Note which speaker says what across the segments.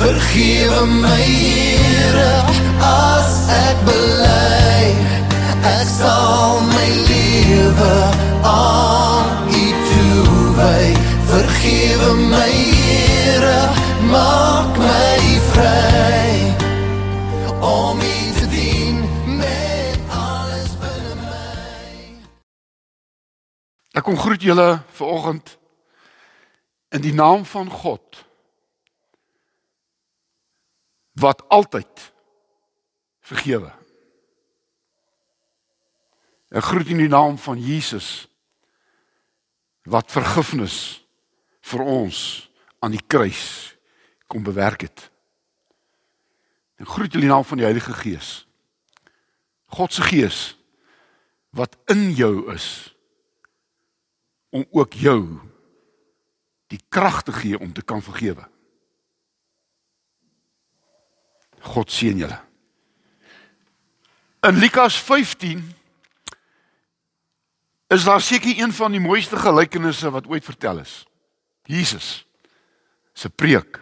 Speaker 1: Vergewe my Here as ek bely. Ek sal my lewe aan U toewy. Vergewe my Here maak my vry. Om U te dien met alles binne my.
Speaker 2: Ek kom groet julle vanoggend in die naam van God wat altyd vergewe. Ek groet in die naam van Jesus wat vergifnis vir ons aan die kruis kom bewerk het. Ek groet in die naam van die Heilige Gees. God se Gees wat in jou is om ook jou die krag te gee om te kan vergewe. God seën julle. In Lukas 15 is daar seker een van die mooiste gelykenisse wat ooit vertel is. Jesus se preek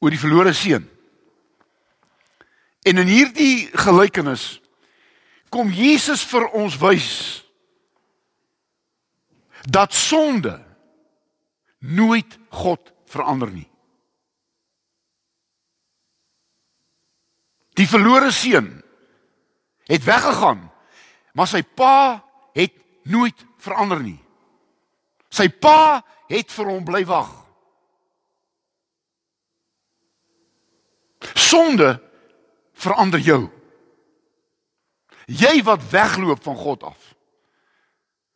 Speaker 2: oor die verlore seun. En in hierdie gelykenis kom Jesus vir ons wys dat sonde nooit God verander nie. Die verlore seun het weggegaan, maar sy pa het nooit verander nie. Sy pa het vir hom bly wag. Sonde verander jou. Jy wat wegloop van God af.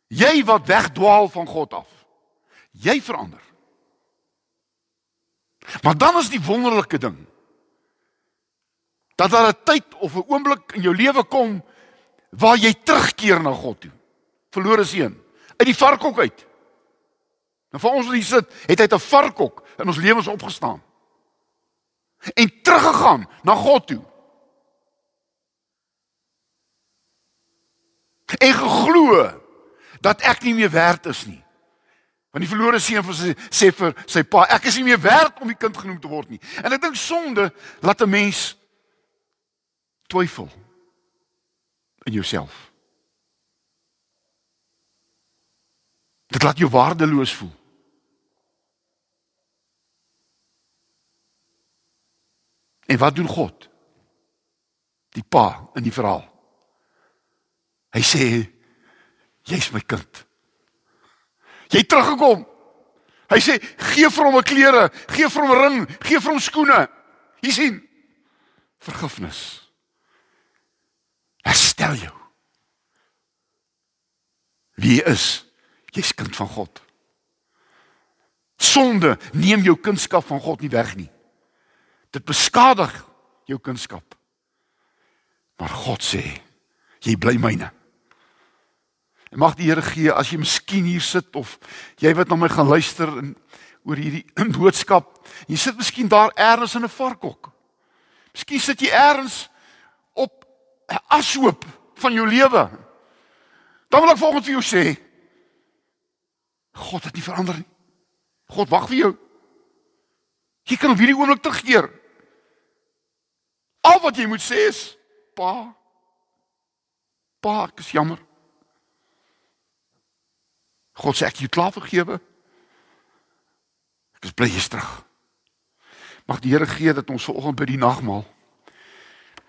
Speaker 2: Jy wat wegdwaal van God af. Jy verander. Maar dan is die wonderlike ding dat daar 'n tyd of 'n oomblik in jou lewe kom waar jy terugkeer na God toe. Verlore seun uit die varkhok uit. Nou vir ons wat hier sit, het hy 'n varkhok in ons lewens opgestaan. En teruggegaan na God toe. En geglo dat ek nie meer werd is nie. Want die verlore seun sy sê vir sy pa, ek is nie meer werd om die kind genoem te word nie. En ek dink sonde laat 'n mens twyfel in jouself. Dit laat jou waardeloos voel. En wat doen God? Die pa in die verhaal. Hy sê jy's my kind. Jy het teruggekom. Hy sê gee vir hom 'n klere, gee vir hom 'n ring, gee vir hom skoene. Jy sien vergifnis. Herstel jou. Wie jy is, jy's kind van God. Sonde neem jou kunskap van God nie weg nie. Dit beskadig jou kunskap. Maar God sê, jy bly myne. En mag die Here gee as jy miskien hier sit of jy wat na my gaan luister en oor hierdie boodskap, jy sit miskien daar ergens in 'n varkhok. Miskien sit jy ergens ashoop van jou lewe. Dan wil ek volgens vir jou sê, God het nie verander nie. God wag vir jou. Jy kan op hierdie oomblik terugkeer. Al wat jy moet sê is, pa, pa, ek is jammer. God sê ek het jou klaar vergewe. Ek is bly jy's terug. Mag die Here gee dat ons vanoggend by die nagmaal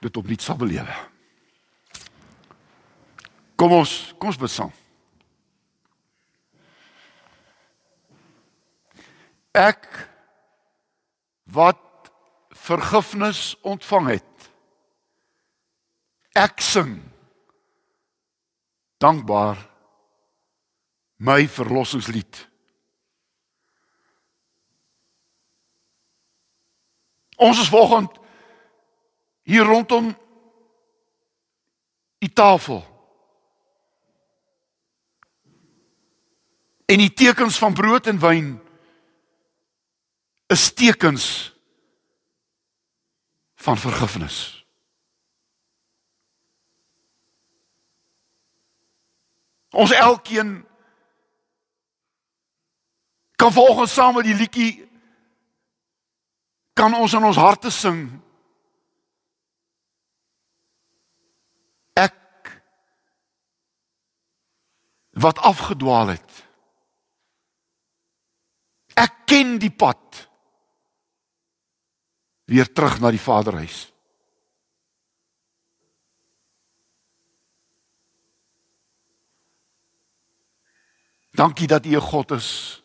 Speaker 2: dit opnuut sal belewe. Kom ons, kom ons bid saam. Ek wat vergifnis ontvang het. Ek sing dankbaar my verlossingslied. Ons is vanoggend hier rondom die tafel. En die tekens van brood en wyn is tekens van vergifnis. Ons elkeen kan volgens saam met die liedjie kan ons in ons harte sing ek wat afgedwaal het ek ken die pad weer terug na die vaderhuis Dankie dat U 'n God is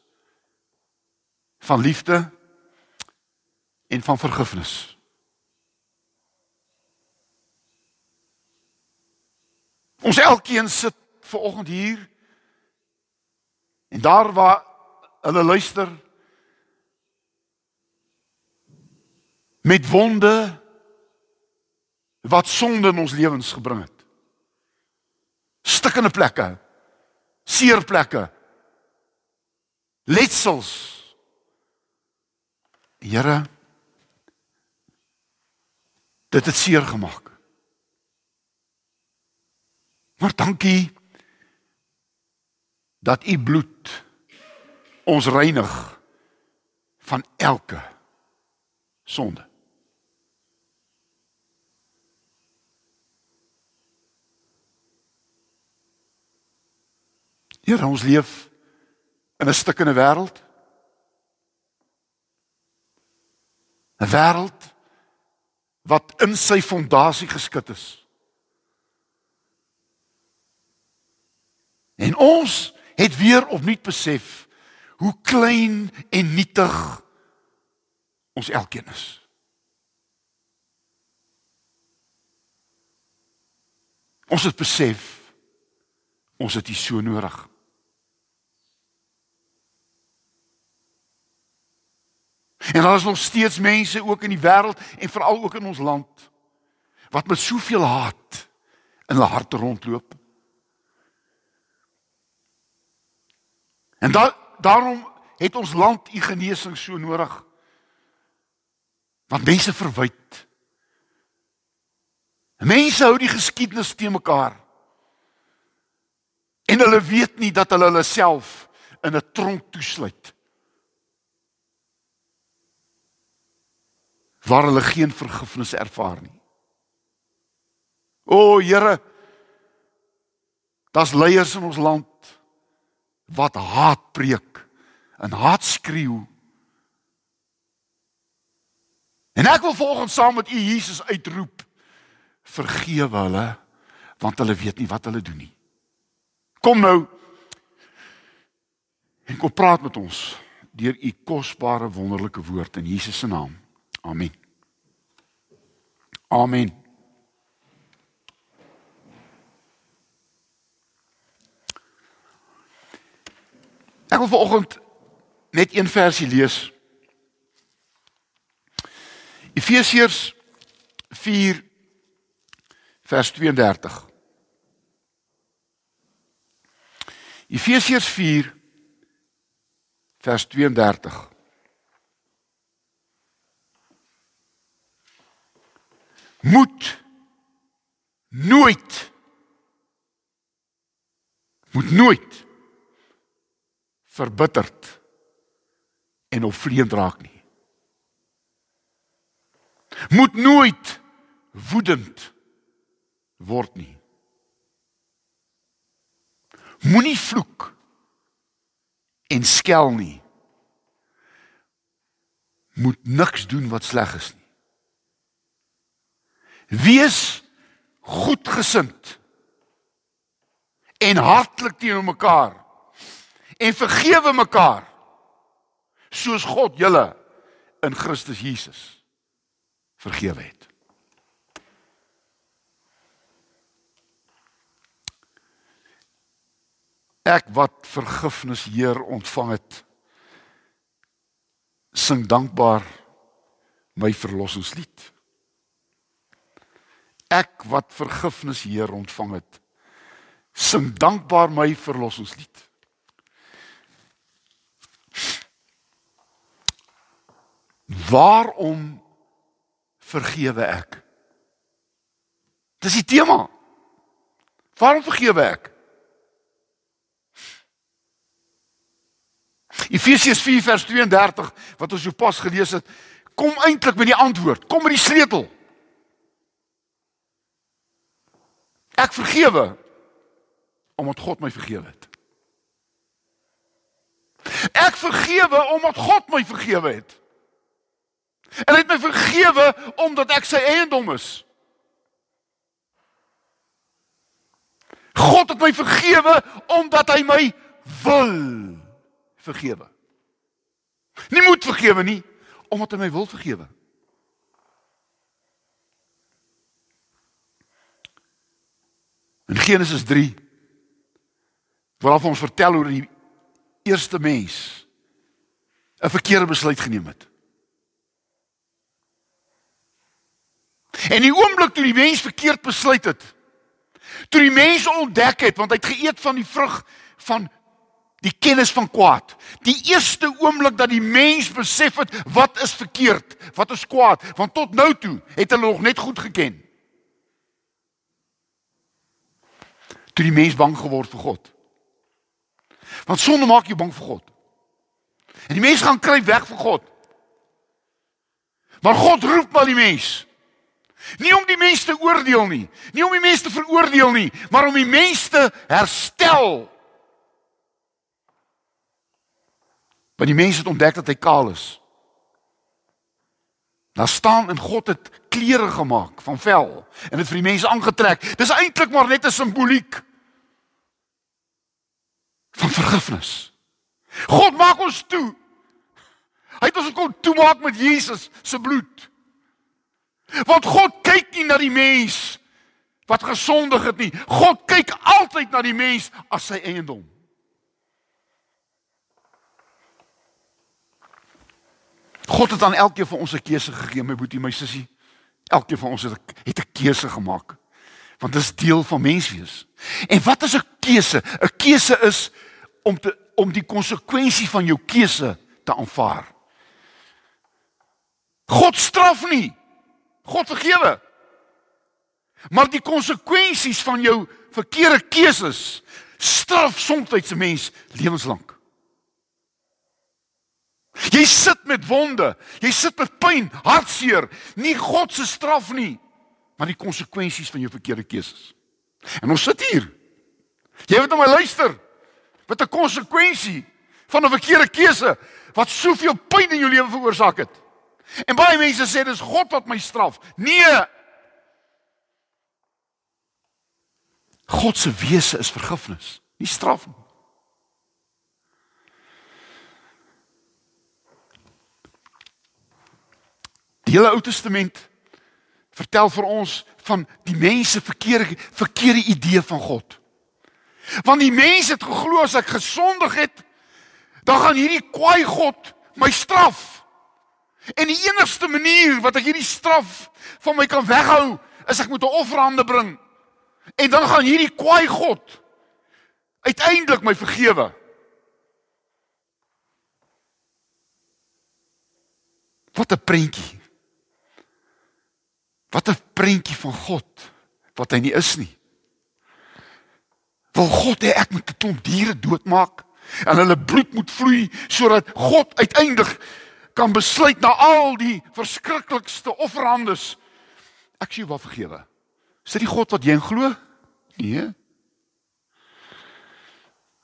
Speaker 2: van liefde en van vergifnis. Ons elkeen sit ver oggend hier en daar waar hulle luister met wonde wat sonde in ons lewens gebring het. Stikkende plekke, seer plekke, letsels. Here dit het seer gemaak. Maar dankie dat u bloed ons reinig van elke sonde. Here ons leef in 'n stikkende wêreld. 'n Wêreld wat in sy fondasie geskit is. En ons het weer opnuut besef hoe klein en nietig ons elkeen is. Ons het besef ons het U so nodig. En daar is nog steeds mense ook in die wêreld en veral ook in ons land wat met soveel haat in hulle harte rondloop. En da daarom het ons land u genesing so nodig. Want mense verwyd. Mense hou die geskiedenis te mekaar. En hulle weet nie dat hulle hulle self in 'n tronk toesluit. Waar hulle geen vergifnis ervaar nie. O Here, daar's leiers in ons land wat haat preek en haat skreeu. En ek wil volgens saam met u Jesus uitroep: Vergewe hulle want hulle weet nie wat hulle doen nie. Kom nou en kom praat met ons deur u kosbare wonderlike woord in Jesus se naam. Amen. Amen. Ek wil vanoggend net een versie lees. Efesiërs 4 vers 32. Efesiërs 4 vers 32. Moet nooit moet nooit verbitterd en opvleend raak nie. Moet nooit woedend word nie. Moenie vloek en skel nie. Moet niks doen wat sleg is nie. Wees goedgesind en hartlik teenoor mekaar en vergewe mekaar soos God julle in Christus Jesus vergewe het. Ek wat vergifnis Heer ontvang het sing dankbaar my verlossingslied ek wat vergifnis Heer ontvang het sing dankbaar my verlossingslied waarom vergewe ek dis die tema waarom vergewe ek Efesiërs 4 vers 32 wat ons so pas gelees het kom eintlik met die antwoord. Kom met die sleutel. Ek vergewe omdat God my vergewe het. Ek vergewe omdat God my vergewe het. En hy het my vergewe omdat ek sy eiendom is. God het my vergewe omdat hy my wil vergewe. Nie moet vergewe nie, omdat hy my wil vergewe. In Genesis 3 waar ons vertel hoe die eerste mens 'n verkeerde besluit geneem het. En die oomblik toe die mens verkeerd besluit het, toe die mens ontdek het want hy het geëet van die vrug van die kennis van kwaad. Die eerste oomblik dat die mens besef het wat is verkeerd, wat is kwaad, want tot nou toe het hulle nog net goed geken. Toe die mens bang geword vir God. Want sonde maak jou bang vir God. En die mens gaan kruip weg vir God. Maar God roep maar die mens. Nie om die mens te oordeel nie, nie om die mens te veroordeel nie, maar om die mens te herstel. Want die mens het ontdek dat hy kaal is. Daar staan en God het klere gemaak van vel en dit vir die mense aangetrek. Dis eintlik maar net 'n simboliek van vergifnis. God maak ons toe. Hy het ons kom toemaak met Jesus se bloed. Want God kyk nie na die mens wat gesondig het nie. God kyk altyd na die mens as sy eiendom. God het aan elkeen van ons 'n keuse gegee, my boetie, my sussie. Elkeen van ons het 'n het 'n keuse gemaak. Want dit is deel van menswees. En wat is 'n keuse? 'n Keuse is om te om die konsekwensie van jou keuse te aanvaar. God straf nie. God vergewe. Maar die konsekwensies van jou verkeerde keuses straf soms 'n mens lewenslank. Jy sit met wonde, jy sit met pyn, hartseer, nie God se straf nie, maar die konsekwensies van jou verkeerde keuses. En ons sit hier. Jy moet na my luister. Wat 'n konsekwensie van 'n verkeerde keuse wat soveel pyn in jou lewe veroorsaak het. En baie mense sê dis God wat my straf. Nee. God se wese is vergifnis, nie straf nie. Hele Ou Testament vertel vir ons van die mense verkeerde verkeerde idee van God. Want die mense het geglo as ek gesondig het, dan gaan hierdie kwaai God my straf. En die enigste manier wat ek hierdie straf van my kan weghou, is ek moet 'n offerande bring. En dan gaan hierdie kwaai God uiteindelik my vergewe. Wat 'n prentjie. Wat 'n prentjie van God wat hy nie is nie. Wil God hê ek moet 'n klomp diere doodmaak en hulle bloed moet vloei sodat God uiteindelik kan besluit na al die verskriklikste offerandes ek sê wat vergewe. Is dit die God wat jy glo? Nee.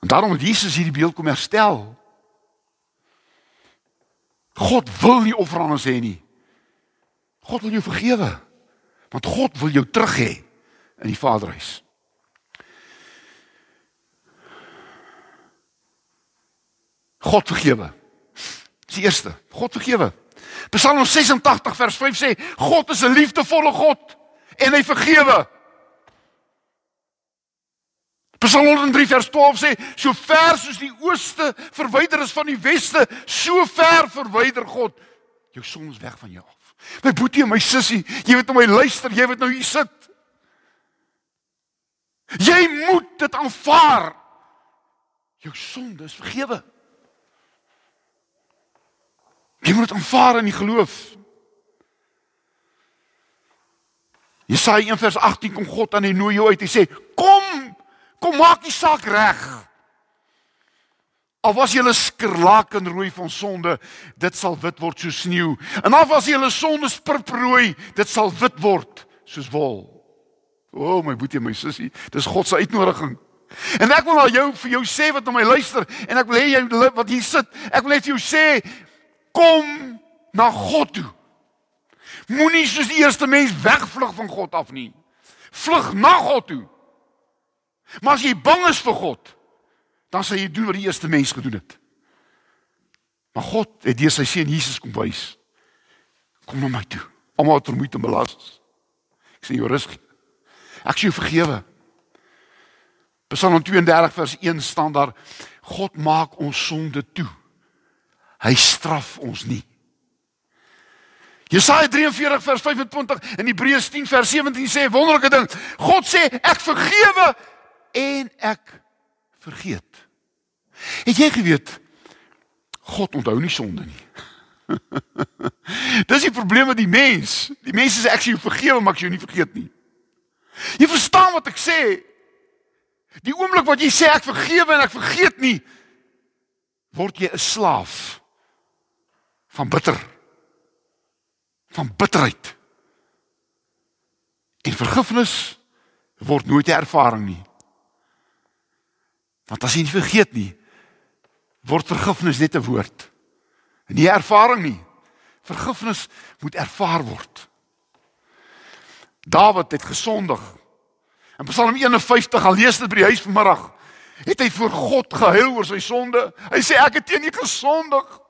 Speaker 2: En daarom het Jesus hierdie beeld kom herstel. God wil nie offerandes hê nie. God wil jou vergewe. Want God wil jou terug hê in die Vaderhuis. God vergewe. Dis die eerste. God vergewe. Psalm 86 vers 5 sê God is 'n liefdevolle God en hy vergewe. Psalm 103 vers 12 sê so ver soos die ooste verwyder is van die weste, so ver verwyder God jou sondes weg van jou af. My boetie en my sussie, jy weet nou my luister, jy weet nou hier sit. Jy moet dit aanvaar. Jou sonde is vergewe. Jy moet dit aanvaar in die geloof. Jesaja 1 vers 18 kom God aan en nooi jou uit. Hy sê: "Kom, kom maak die saak reg." Al was julle skerlakenrooi van sonde, dit sal wit word soos sneeu. En al was julle sondes purperrooi, dit sal wit word soos wol. O, oh, my boetie, my sussie, dis God se uitnodiging. En ek wil al jou vir jou sê wat na my luister en ek wil hê jy wat hier sit, ek wil net vir jou sê kom na God toe. Moenie soos die eerste mens wegvlug van God af nie. Vlug na God toe. Maar as jy bang is vir God, dan sal jy doen wat die eerste mens gedoen het. Maar God het deur sy seun Jesus kom wys. Kom na my toe. Almal wat vermoeid en belas is. Ek sê jou rus. Ek sê jou vergewe. Psalm 32 vers 1 staan daar: God maak ons sonde toe. Hy straf ons nie. Jesaja 43 vers 25 en Hebreërs 10 vers 17 sê wonderlike ding. God sê ek vergewe en ek vergeet. Het jy geweet God onthou nie sonde nie. Dis die probleem met die mens. Die mens sê ek sê jy vergewe maar ek sê jy nie vergeet nie. Jy verstaan wat ek sê? Die oomblik wat jy sê ek vergewe en ek vergeet nie, word jy 'n slaaf van bitter van bitterheid. En vergifnis word nooit 'n ervaring nie. Want as jy nie vergeet nie, word vergifnis net 'n woord. Nie ervaring nie. Vergifnis moet ervaar word. Dawid het gesondig. In Psalm 51, al lees dit by die huis vanmiddag, het hy voor God gehuil oor sy sonde. Hy sê ek het teen U gesondig.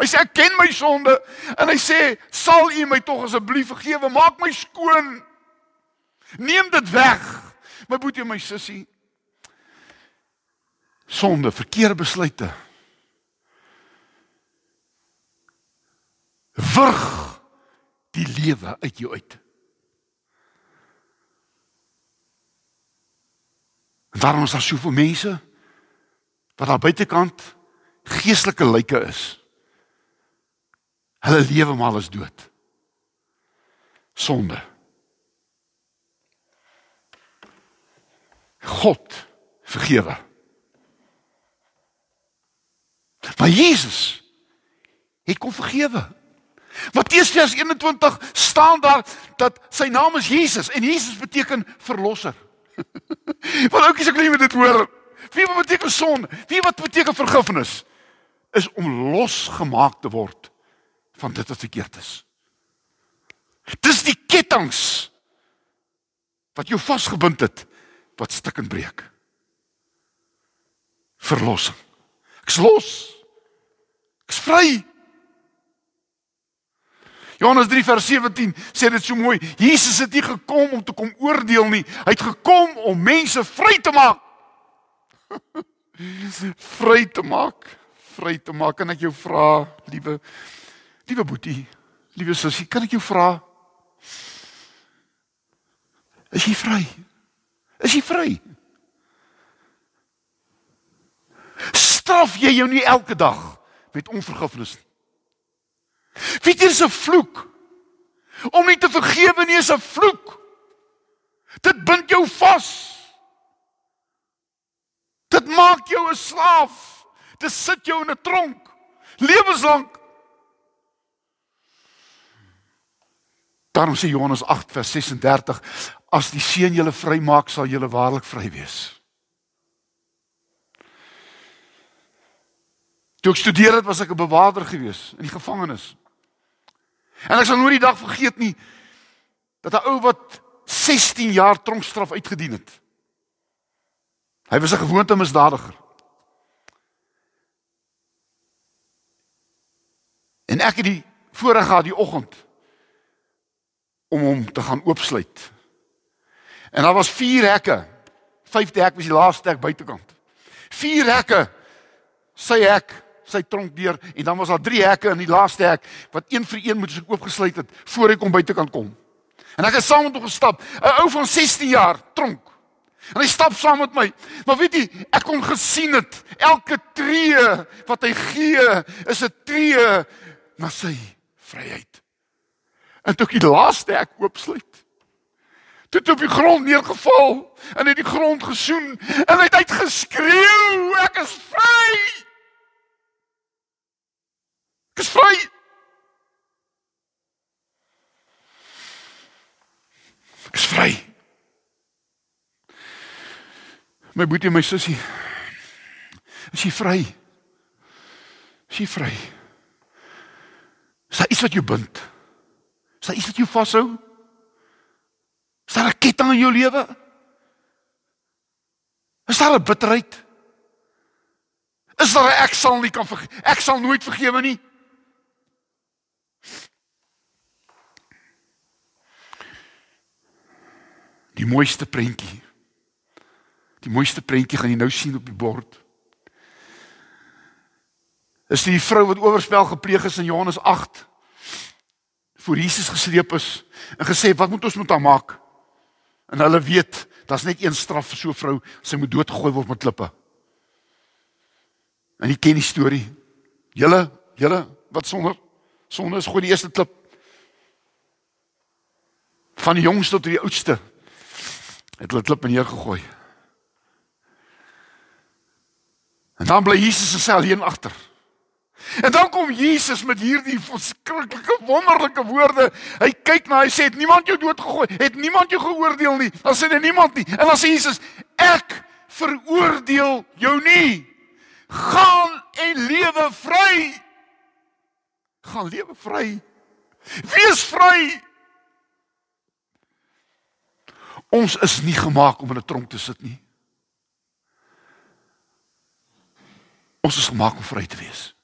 Speaker 2: Hy sê ek ken my sonde en hy sê sal U my tog asseblief vergewe, maak my skoon. Neem dit weg. My boetie en my sussie. Sonde, verkeerde besluite. Wurg die lewe uit jou uit. En daarom is daar soveel mense wat aan buitekant geestelike lyke is. Hulle lewe maar is dood. Sonde. God vergewe. Maar Jesus het kom vergewe. Matteus 21 staan daar dat sy naam is Jesus en Jesus beteken verlosser. Wat oukies ek net dit hoor. Wie wat beteken sonde? Wie wat beteken vergifnis? Is om losgemaak te word van dit wat verkeerd is. Dis die kettinge wat jou vasgebind het wat stik en breek. Verlossing. Ek's los. Ek's vry. Johannes 3 vers 17 sê dit so mooi. Jesus het nie gekom om te kom oordeel nie. Hy het gekom om mense vry te maak. vry te maak. Vry te maak. Kan ek jou vra, liewe Liewe Boetie, liewe sussie, kan ek jou vra? Is jy vry? Is jy vry? Straf jy jou nie elke dag met onvergifnis? Weet jy dis 'n vloek? Om nie te vergewe nie is 'n vloek. Dit bind jou vas. Dit maak jou 'n slaaf. Dit sit jou in 'n tronk lewenslank. Daarom sê Johannes 8 vers 36: As die seun julle vrymaak, sal julle waarlik vry wees. Toe ek studeer het, was ek 'n bewaarder gewees in die gevangenis. En ek sal nooit die dag vergeet nie dat 'n ou wat 16 jaar tronkstraf uitgedien het. Hy was 'n gewoonte misdadiger. En ek het die voorreg gehad die oggend om hom te gaan oopsluit. En daar was vier hekke. Vyfde hek was die laaste hek buitekant. Vier hekke. Sy hek, sy tronk deur en dan was daar drie hekke in die laaste hek wat een vir een moet ek oopgesluit het voor hy kom buitekant kom. En ek het saam met hom gestap, 'n ou van 16 jaar, tronk. En hy stap saam met my. Maar weet jy, ek kon gesien het elke tree wat hy gee is 'n tree na sy vryheid. En toe ek die laaste ek oopsluit. Toe het op die grond neergeval en het die grond gesoen en het uitgeskreeu, ek is vry. Ek is vry. Ek is vry. My boetie, my sussie. Is jy vry? Is jy vry? Is daar iets wat jou bind? Is daar iets wat jou vashou? Is daar 'n ketting in jou lewe? Is daar 'n bitterheid? Is daar 'n ek sal nie kan vergewe ek sal nooit vergewe nie? Die mooiste prentjie. Die mooiste prentjie gaan jy nou sien op die bord. Is die vrou wat oorspel gepleeg is in Johannes 8 voor Jesus gesleep is en gesê wat moet ons met haar maak? En hulle weet, daar's net een straf vir so 'n vrou, sy moet doodgegooi word met klippe. En jy ken die storie. Julle, julle wat sonder sonder is gooi die eerste klip. Van die jongste tot die oudste het hulle klip neergegooi. En dan bly Jesus se alleen agter. En dan kom Jesus met hierdie verskriklike wonderlike woorde. Hy kyk na hy sê het niemand jou doodgegooi, het niemand jou geoordeel nie. Dan sê hy niemand nie. En dan sê Jesus, ek veroordeel jou nie. Gaan en lewe vry. Gaan lewe vry. Wees vry. Ons is nie gemaak om in 'n tronk te sit nie. Ons is gemaak om vry te wees.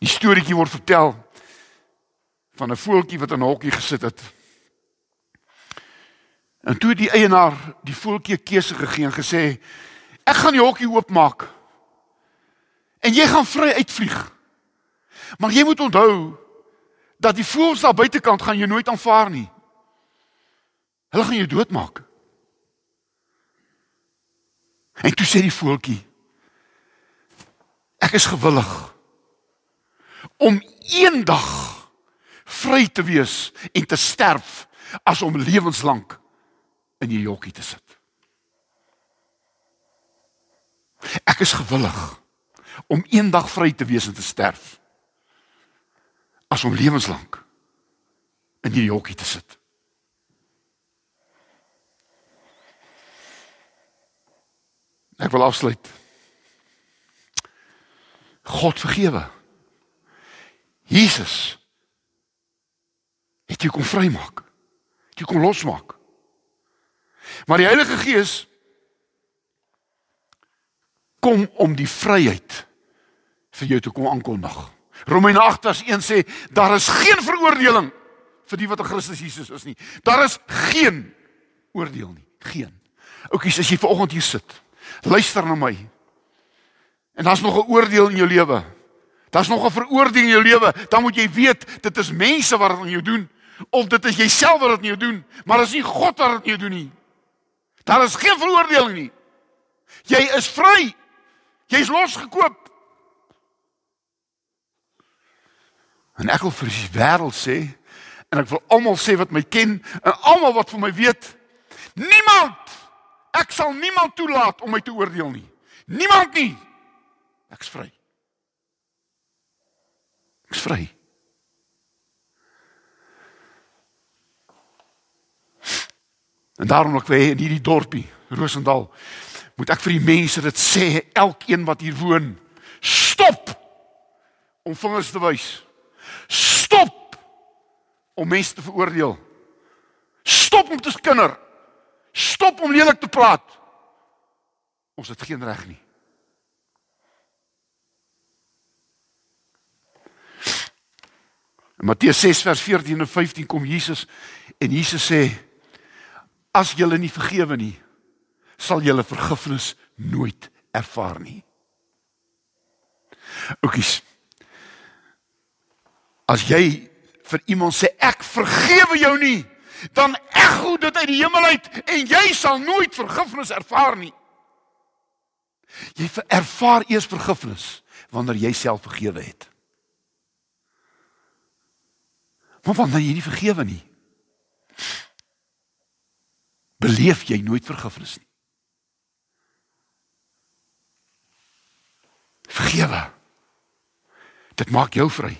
Speaker 2: Die storieetjie word vertel van 'n voeltjie wat in 'n hokkie gesit het. En toe die eienaar die voeltjie 'n keuse gegee en gesê: "Ek gaan die hokkie oopmaak. En jy gaan vry uitvlieg. Maar jy moet onthou dat die voëls daar buitekant gaan jou nooit aanvaar nie. Hulle gaan jou doodmaak." En toe sê die voeltjie: "Ek is gewillig om eendag vry te wees en te sterf as om lewenslank in die jokkie te sit. Ek is gewillig om eendag vry te wees en te sterf as om lewenslank in die jokkie te sit. Ek wil afsluit. God vergewe. Jesus het jou kom vrymaak. Het jou kom losmaak. Maar die Heilige Gees kom om die vryheid vir jou te kom aankondig. Romeine 8:1 sê daar is geen veroordeling vir die wat in Christus Jesus is nie. Daar is geen oordeel nie, geen. Oukies, as jy vanoggend hier sit, luister na my. En daar's nog 'n oordeel in jou lewe. Daar's nog 'n veroordeling in jou lewe. Dan moet jy weet dit is mense wat dit aan jou doen of dit is jouself wat dit aan jou doen, maar dit is nie God wat dit aan jou doen nie. Daar is geen veroordeling nie. Jy is vry. Jy's losgekoop. En ek wil vir die wêreld sê en ek wil almal sê wat my ken en almal wat van my weet, niemand ek sal niemand toelaat om my te oordeel nie. Niemand nie. Ek's vry. Ek's vry. En daarom ek wil in hierdie dorpie, Rosendal, moet ek vir die mense dit sê, elkeen wat hier woon, stop om vingers te wys. Stop om mense te veroordeel. Stop om te skinder. Stop om lelik te praat. Ons het geen reg nie. In Matteus 6 vers 14 en 15 kom Jesus en Jesus sê as julle nie vergewe nie sal julle vergifnis nooit ervaar nie. Oukies. As jy vir iemand sê ek vergewe jou nie, dan ekho dit uit die hemel uit en jy sal nooit vergifnis ervaar nie. Jy ervaar eers vergifnis wanneer jy self vergewe het. Maar wanneer jy nie vergewe nie, beleef jy nooit vergifnis nie. Vergewe. Dit maak jou vry.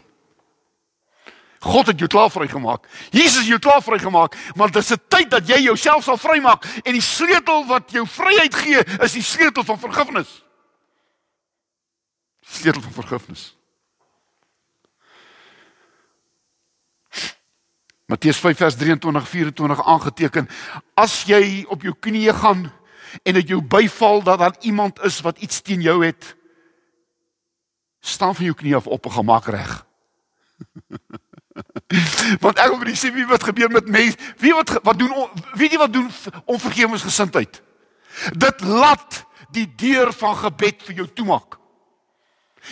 Speaker 2: God het jou klaar vrygemaak. Jesus het jou klaar vrygemaak, maar dit is 'n tyd dat jy jouself sal vrymaak en die sleutel wat jou vryheid gee, is die sleutel van vergifnis. Sleutel van vergifnis. Matteus 5 vers 23 24 aangeteken. As jy op jou knieë gaan en dit jou byval dat daar iemand is wat iets teen jou het, staan van jou knie af op en gemaak reg. Want ek wil sê wie wat gebeur met mense, wie wat wat doen weet jy wat doen onvergewensgesindheid? Dit laat die deur van gebed vir jou toemaak.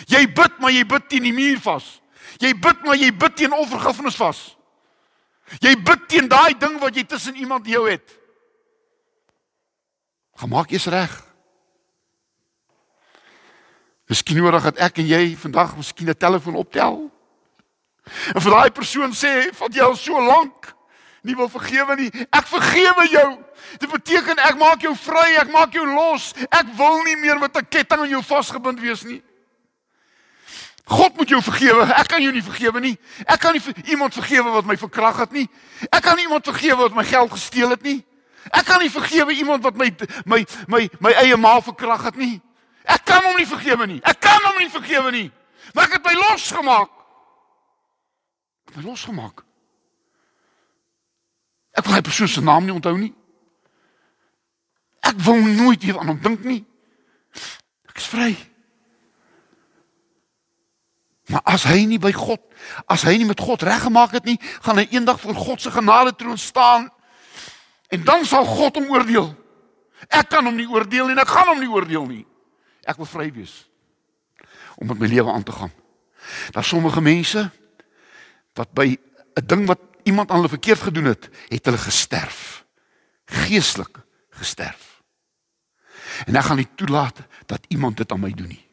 Speaker 2: Jy bid maar jy bid teen die muur vas. Jy bid maar jy bid teen onvergifnis vas. Jy bid teen daai ding wat jy tussen iemand jou het. Gemaak jy's reg. Miskien nodig dat ek en jy vandag miskien 'n telefoon optel. En vir daai persoon sê van jy al so lank nie wil vergewe nie. Ek vergewe jou. Dit beteken ek maak jou vry, ek maak jou los. Ek wil nie meer met 'n ketting aan jou vasgebind wees nie. God moet jou vergewe. Ek kan jou nie vergewe nie. Ek kan nie vir iemand vergewe wat my verkrag het nie. Ek kan nie iemand vergewe wat my geld gesteel het nie. Ek kan nie vergewe iemand wat my my my my eie ma verkrag het nie. Ek kan hom nie vergewe nie. Ek kan hom nie vergewe nie. Maar ek het my losgemaak. My losgemaak. Ek wil hy persoon se naam nie onthou nie. Ek wil nooit weer aan hom dink nie. Ek is vry. Maar as hy nie by God, as hy nie met God reggemaak het nie, gaan hy eendag voor God se genade troon staan. En dan sal God hom oordeel. Ek kan hom nie oordeel nie en ek gaan hom nie oordeel nie. Ek wil vry wees om met my lewe aan te gaan. Daar sommige mense wat by 'n ding wat iemand aan hulle verkeerd gedoen het, het hulle gesterf. Geestelik gesterf. En ek gaan nie toelaat dat iemand dit aan my doen nie.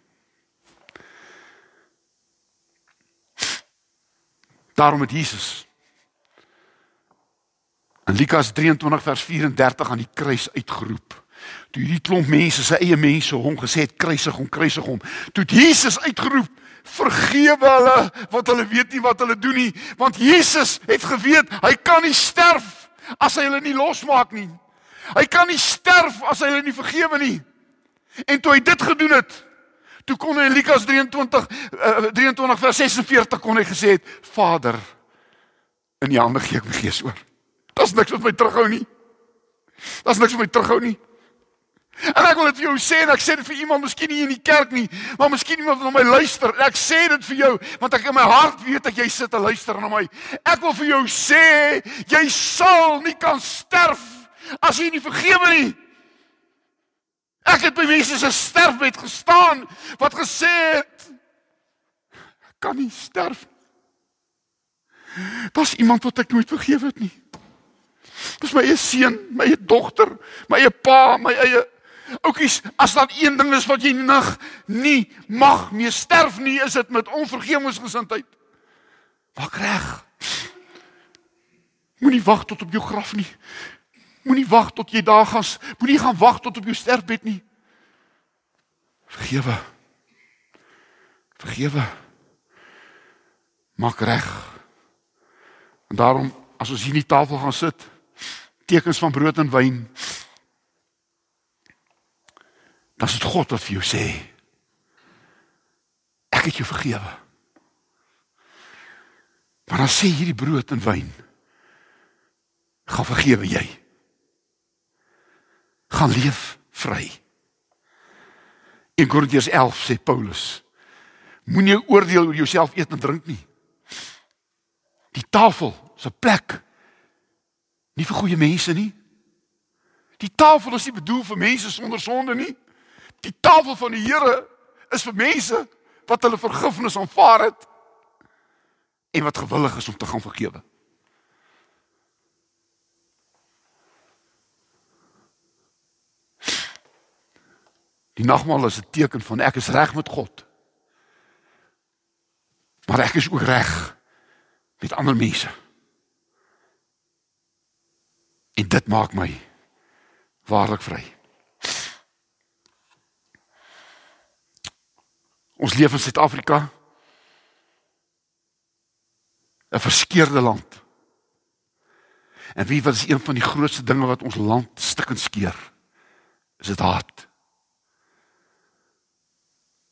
Speaker 2: Daarom het Jesus in Lukas 23 vers 34 aan die kruis uitgeroep. Toe hierdie klomp mense, sy eie mense hom gesê het kruisig hom, kruisig hom. Toe het Jesus uitgeroep, vergewe hulle want hulle weet nie wat hulle doen nie, want Jesus het geweet hy kan nie sterf as hy hulle nie losmaak nie. Hy kan nie sterf as hy hulle nie vergewe nie. En toe hy dit gedoen het, Toe kon hy in Lukas 23 uh, 23 vers 46 kon hy gesê het: "Vader, in U hande gee ek my gees oor." Daar's niks wat my terughou nie. Daar's niks wat my terughou nie. En ek wil dit vir jou sê en ek sê dit vir iemand miskien nie in die kerk nie, maar miskien iemand wat na my luister. Ek sê dit vir jou want ek in my hart weet dat jy sit en luister na my. Ek wil vir jou sê jy sal nie kan sterf as jy nie vergewe nie. Ek het by mense se sterfbed gestaan wat gesê het ek kan nie sterf nie. Daar's iemand wat ek nooit vergewe het nie. Dis my eie seun, my eie dogter, my eie pa, my eie oukies. As daar een ding is wat jy nog nie mag meer sterf nie, is dit met onvergewensgesindheid. Maak reg. Moenie wag tot op jou graf nie. Moenie wag tot jy daar gaan, moenie gaan wag tot op jou sterfbed nie. Vergewe. Vergewe. Maak reg. En daarom as ons hier nie tafel gaan sit, tekens van brood en wyn. Dan is dit God wat vir jou sê. Ek het jou vergewe. Maar dan sê hierdie brood en wyn gaan vergewe jy gaan leef vry. In Korintiërs 11 sê Paulus: Moenie oordeel oor jouself eet en drink nie. Die tafel is 'n plek nie vir goeie mense nie. Die tafel is nie bedoel vir mense sonder sonde nie. Die tafel van die Here is vir mense wat hulle vergifnis aanvaar het en wat gewillig is om te gaan vergewe. Die nagmaal is 'n teken van ek is reg met God. Maar ek is ook reg met ander mense. En dit maak my waarlik vry. Ons leef in Suid-Afrika. 'n Verskeurde land. En wie wat is een van die grootste dinge wat ons land stikkend skeer? Is dit haat?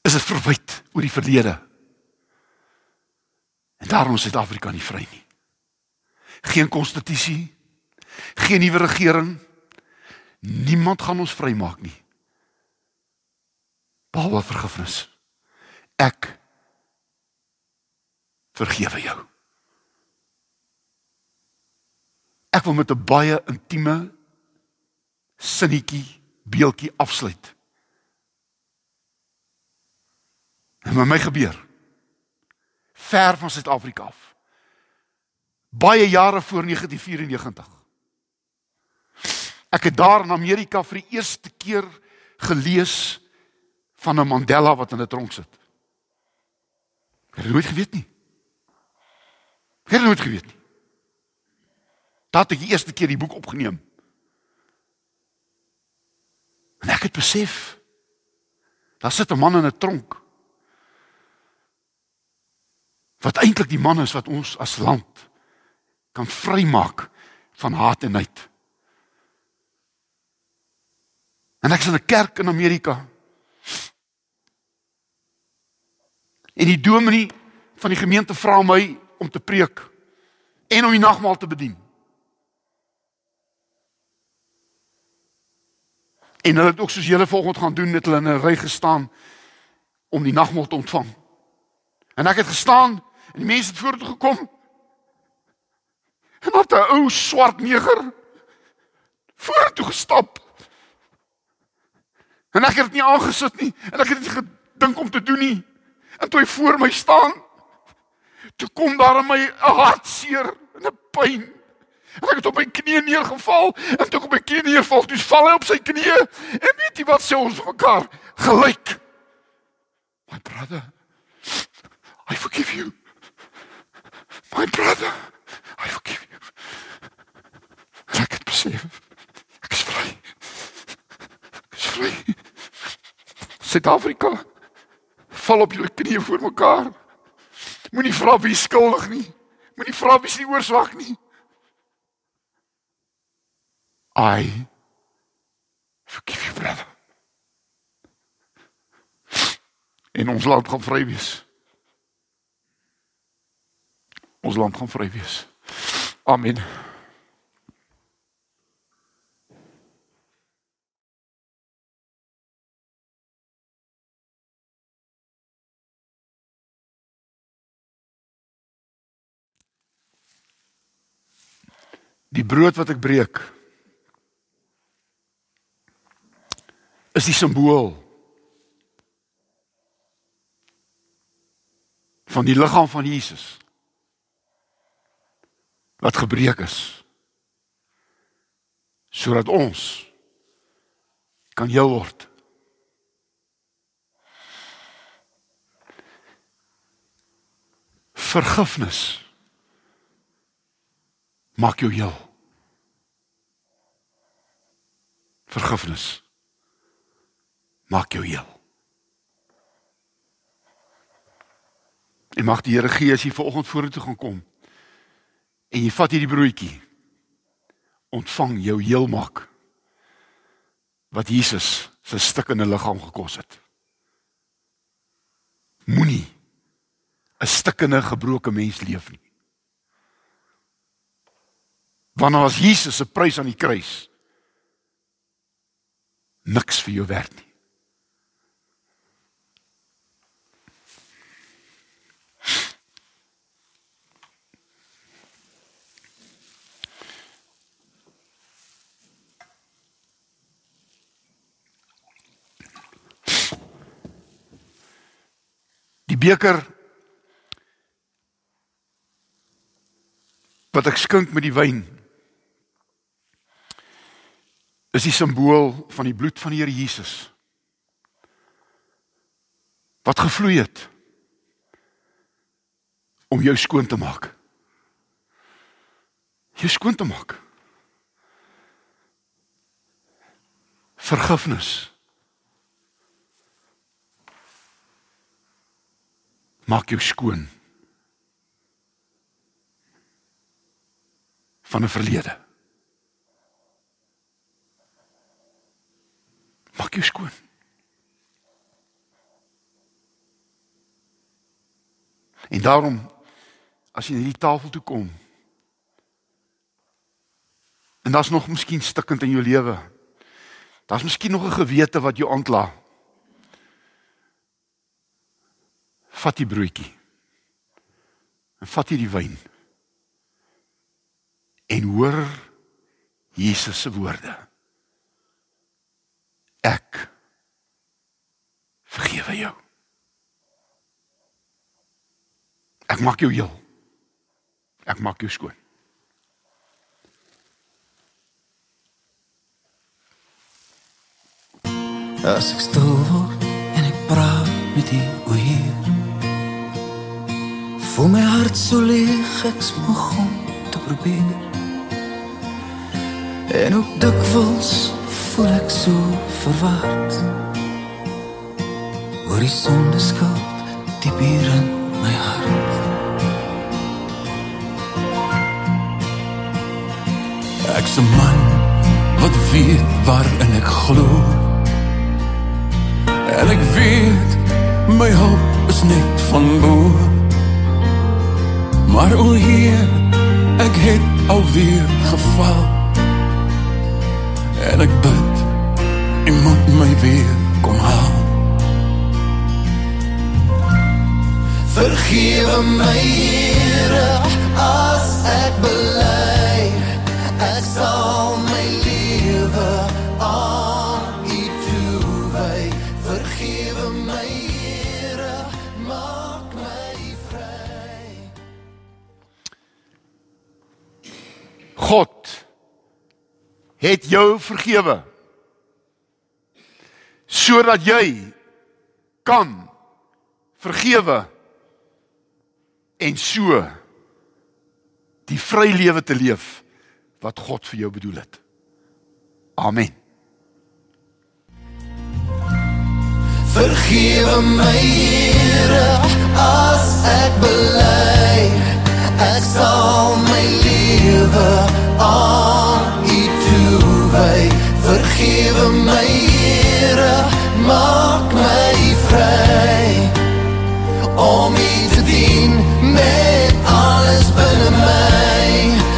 Speaker 2: Is dit verwyd oor die verlede? En daarom is Suid-Afrika nie vry nie. Geen konstitusie, geen nuwe regering. Niemand gaan ons vrymaak nie. Behalwe vergifnis. Ek vergewe jou. Ek wil met 'n baie intieme sinnetjie beeltjie afsluit. En met my gebeur ver van Suid-Afrika af. Baie jare voor 1994. Ek het daar in Amerika vir die eerste keer gelees van 'n Mandela wat in 'n tronk sit. Het nooit geweet nie. Het nooit geweet nie. Dat ek die eerste keer die boek opgeneem. En ek het besef daar sit 'n man in 'n tronk wat eintlik die man is wat ons as land kan vrymaak van haat en nait. En ek is in 'n kerk in Amerika. En die dominee van die gemeente vra my om te preek en om die nagmaal te bedien. En hulle het ook soos julle volgende gaan doen met hulle in 'n ry gestaan om die nagmaal te ontvang. En ek het gestaan en die mense het vorentoe gekom. En wat 'n ou swart neger vorentoe gestap. En ek het dit nie aangesit nie en ek het dit gedink om te doen nie. En toe hy voor my staan, toe kom daar in my 'n hartseer en 'n pyn. En ek het op my knieë neergeval en toe ek op my knieë neerval, toe val hy op sy knieë en weet jy wat sê ons mekaar? Gelyk. My brother, I forgive you. My brother, I forgive you. En ek het besef ek is vry. Ek is vry. Suid-Afrika val op julle knieë voor mekaar. Moenie vra wie skuldig nie. Moenie vra wie die oorsaak nie. I forgive you brother. En ons land gaan vry wees. Ons land gaan vry wees. Amen. Die brood wat ek breek is die simbool van die liggaam van Jesus wat gebreek is sodat ons kan heel word. Vergifnis maak jou heel. Vergifnis maak jou heel. En mag die Here gee as jy vanoggend vorentoe gaan kom en jy vat hierdie broodjie ontvang jou heel maak wat Jesus se stikkende liggaam gekos het. Moenie 'n stikkende gebroke mens leef nie. Wanneer was Jesus se prys aan die kruis? Niks vir jou werd nie. Die beker wat ek skink met die wyn is die simbool van die bloed van die Here Jesus wat gevloei het om jou skoon te maak. Jou skoon te maak. Vergifnis. Maak jou skoon van 'n verlede. Maak jou skoon. En daarom as jy na die tafel toe kom en daar's nog miskien stikkend in jou lewe. Daar's miskien nog 'n gewete wat jou aankla. Vat die broodjie. En vat jy die wyn. En hoor Jesus se woorde. Ek vergewe jou. Ek maak jou heel. Ek maak jou skoon.
Speaker 1: As ek stil word en ek praat met U, o Heer. Voel my hart so leeg, ek smag om te probeer. En ook dikwels voel ek so verward. Oor die sonde skuld diep hier in my hart.
Speaker 3: Ek's 'n man wat weet waarin ek glo. En ek weet my hulp is net van bo. Maar o Heer, ek het alweer geval. En ek bid, U moet my weer kom haal.
Speaker 1: Vergewe my, Here, as ek bely. Ek sal my lewe
Speaker 2: het jou vergewe sodat jy kan vergewe en so die vry lewe te leef wat God vir jou bedoel het. Amen.
Speaker 1: Vergewe my, Here, as ek bely. Ek sal my lewe aan wy vergewe my Here maak my vry om U te dien met alles binne my.